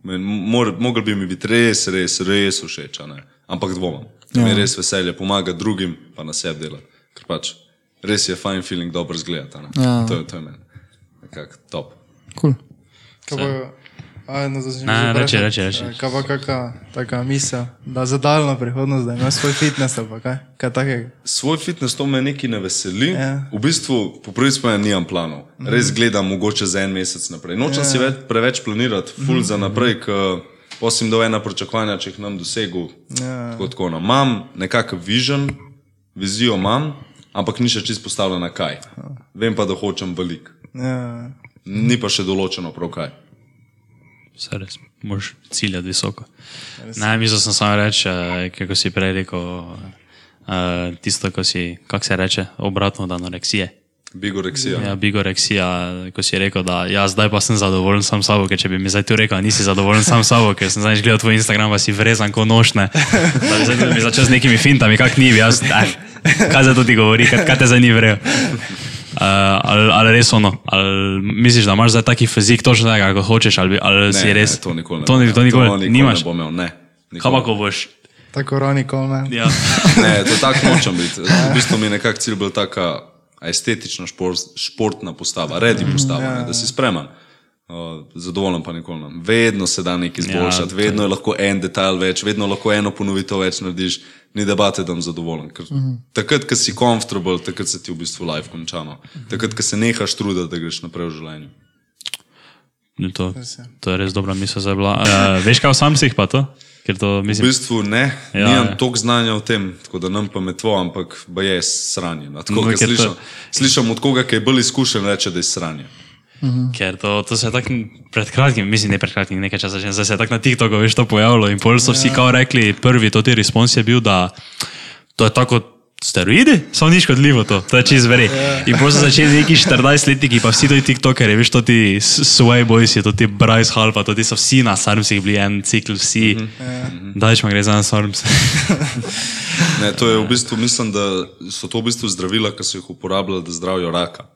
Mogel bi mi biti res, res, res všeč, ampak dvomam. Da mi je res veselje pomagati drugim, pa na sebi delati. Ker pač res je fine feeling dobro zgledati. Ja. To je, to je meni. Nekako top. Cool. Pa, aj, no, Ne, reči, reči. Eh, Kaj pa kakšna taka misel, da za daljno prihodnost, da imaš svoj fitness ali pa kaj? Kaj takega? Svoj fitness to me nekaj ne veseli. Ja. V bistvu, po prvi spomin, nimam planov. Res gledam mogoče za en mesec naprej. Nočem si več, preveč planirati, full za naprej, ker posim do ena pričakovanja, če jih nam dosegu. Ja. Tako, tako, no. Imam nekakšen vision, vizijo imam, ampak ni še čisto postavljena kaj. Vem pa, da hočem veliko. Ja. Ni pa še določeno prav kaj. Vse res, moraš ciljati visoko. Ne, mislil sem samo reči, eh, kako si prej rekel, uh, tisto, ko si, kako se reče, obratno od anoreksije. Bigoreksija. Ja, bigoreksija, ko si rekel, da ja, zdaj pa sem zadovoljen sam s sabo, ker če bi mi zdaj tu rekel, nisi zadovoljen sam s sabo, ker sem zdaj gledal tvoj Instagram, pa si vrezan kot nošne, da bi zdaj mi začel z nekimi fintami, kak ni, jaz, eh, kaj za to ti govori, kaj, kaj te. Uh, ali, ali res ono, ali misliš, da imaš zdaj taki fizik, točno tako, kot hočeš, ali, ali Ne, si res. ne, to nikoli ne To, imel. to nikoli, to nikoli nimaš. ne bom imel. Ne, Kaj nikoli. pa, ko boš? Tako Ronnie Coleman. Ja. Ne, to tako nočem biti. V bistvu mi je nekako cilj bil taka estetična šport, športna postava, redi postava, ne, da si spreman. Uh, zadovoljen pa nikoli ne. Vedno se da nekaj izboljšati, Ja, vedno je lahko en detajl več, vedno lahko eno ponovitev več narediš, ni debate, da sem zadovoljen. Ker takrat, ko si comfortable, takrat se ti v bistvu life konča. no. Takrat, ko se nehaš truditi, da greš naprej v življenju. No, To, to je res dobra misel za bila. Uh, veš, kaj v samcih pa to? Ker to V mislim. bistvu ne, Ja, ja, nimam ja. toliko znanja o tem, tako da nam pametvo, ampak je sranje. Tako, No, ker to- slišam, slišam od koga, ki je bolj izkušen, reče, da je sranje. Ker to, to se je tako pred kratkim, mislim, ne pred kratkim, nekaj časa že, zdaj se je tako na TikToku veš to pojavilo in pol so vsi kao rekli, prvi to ti respons je bil, da to je tako steroidi, samo ni škodljivo to, to je čez veri. In pol so začeli neki 14-letniki, pa vsi ti TikTokeri, veš, to ti Sway Boys, to ti Bryce Hall, pa to ti so vsi na Sarmsih bili en cikl, vsi. Dajč ma gre za Sarms. Ne, to je v bistvu, mislim, da so to v bistvu zdravila, ki so jih uporabljali, da zdravijo raka.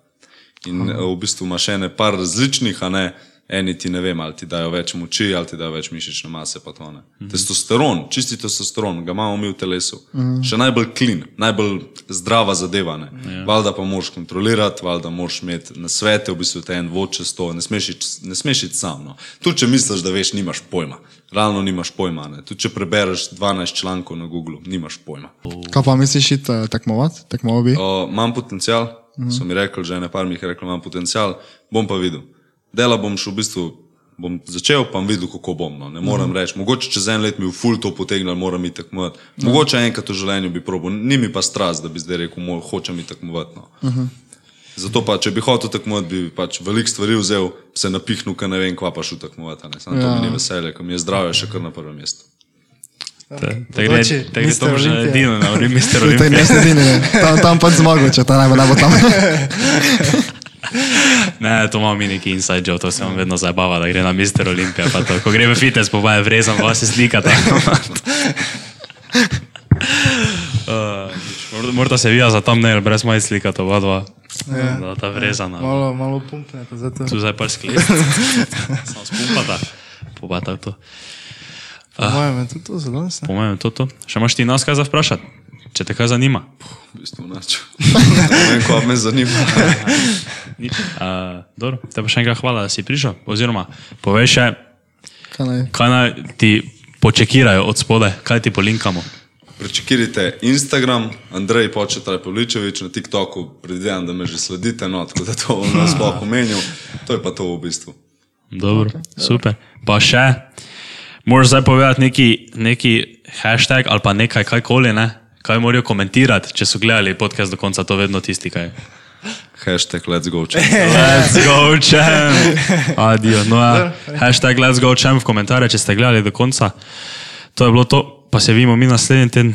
In eh, v bistvu imaš ene par različnih, a ne eni ti ne vem, ali ti dajo več moči, ali ti dajo več mišične mase. to ne. Testosteron, čisti testosteron, ga imamo mi v telesu. Še najbolj klin, najbolj zdrava zadeva. Ja. Valjda pa moraš kontrolirati, valjda moraš imeti na svete, v bistvu te en vod čez to, ne smeš iti- ne smeš iti sam. No. Tudi če misliš, da veš, nimaš pojma. Realno nimaš pojma. Ne. Tudi če prebereš 12 člankov na Google, nimaš pojma. Kaj pa misliš, iti uh, tekmovati? Tekmoval bi? O, imam potencial, mm -hmm. so mi rekli, že ne par mi je reklo, imam potencial, bom pa videl. Dela bom šel v bistvu, bom začel, pa bom videl, kako bom. No. Ne morem mm -hmm. reči, mogoče čez en let mi v full to potegne, moram iti tekmovati. Mogoče enkrat v življenju bi probil, ni mi pa strast, da bi zdaj rekel, moj, hočem iti tekmovati. No. Mm -hmm. Zato pa, če bi hotel tekmovati, bi pač veliko stvari vzel, se napihnil, ker ne vem, kva pa šel tekmovati. a ne. Samo ja. to mi ni veselje, ker mi je zdravje še kar na prvem mestu. Te gre, Bodoči te gre to Mr. že Olympia. edino na Mister To je Olimpija. mest edini, ne. tam, tam pač zmagal, če ta ne bo, ne bo tam. Ne, to imamo mi neki inside joke, to se vam vedno zabava, da gre na Mister Olimpija. pa to. Ko gre v fitness, pa je vrezan, pa se slika tam. Uh, Morda se vija za tam ne, brez moj slika, to oba dva. Ja. Da, ta vrezana. Malo, malo pumpnete, zato. Tu zdaj pa sklep. Samo spumpata. Pobata to. Po mojem je tudi to zelo ne? Po mojem, to to. Še imaš ti nas kaj za vprašati? Če te kaj zanima. V bistvu nač. ne vem, kva me zanima. Uh, dobro, te pa še enkrat hvala, da si prišel. Oziroma, povej še, Kaj naj? kaj naj ti počekirajo od spode, kaj ti polinkamo. Prečekirajte Instagram, Andrej Početraj Pavličevič na TikToku, predvidevam, da me že sledite, no, tako da to bom nasploh omenil. To je pa to v bistvu. Dobro, super. Pa še, moraš zdaj povedati neki, neki hashtag ali pa nekaj, kajkoli, ne? kaj morajo komentirati, če so gledali podcast do konca, to vedno tisti, kaj. Hashtag let's go. Če. Let's go, čem. Adijo. No, ja. Hashtag let's go, čem v komentarje, če ste gledali do konca. To je bilo to, pa se vidimo mi naslednji teden.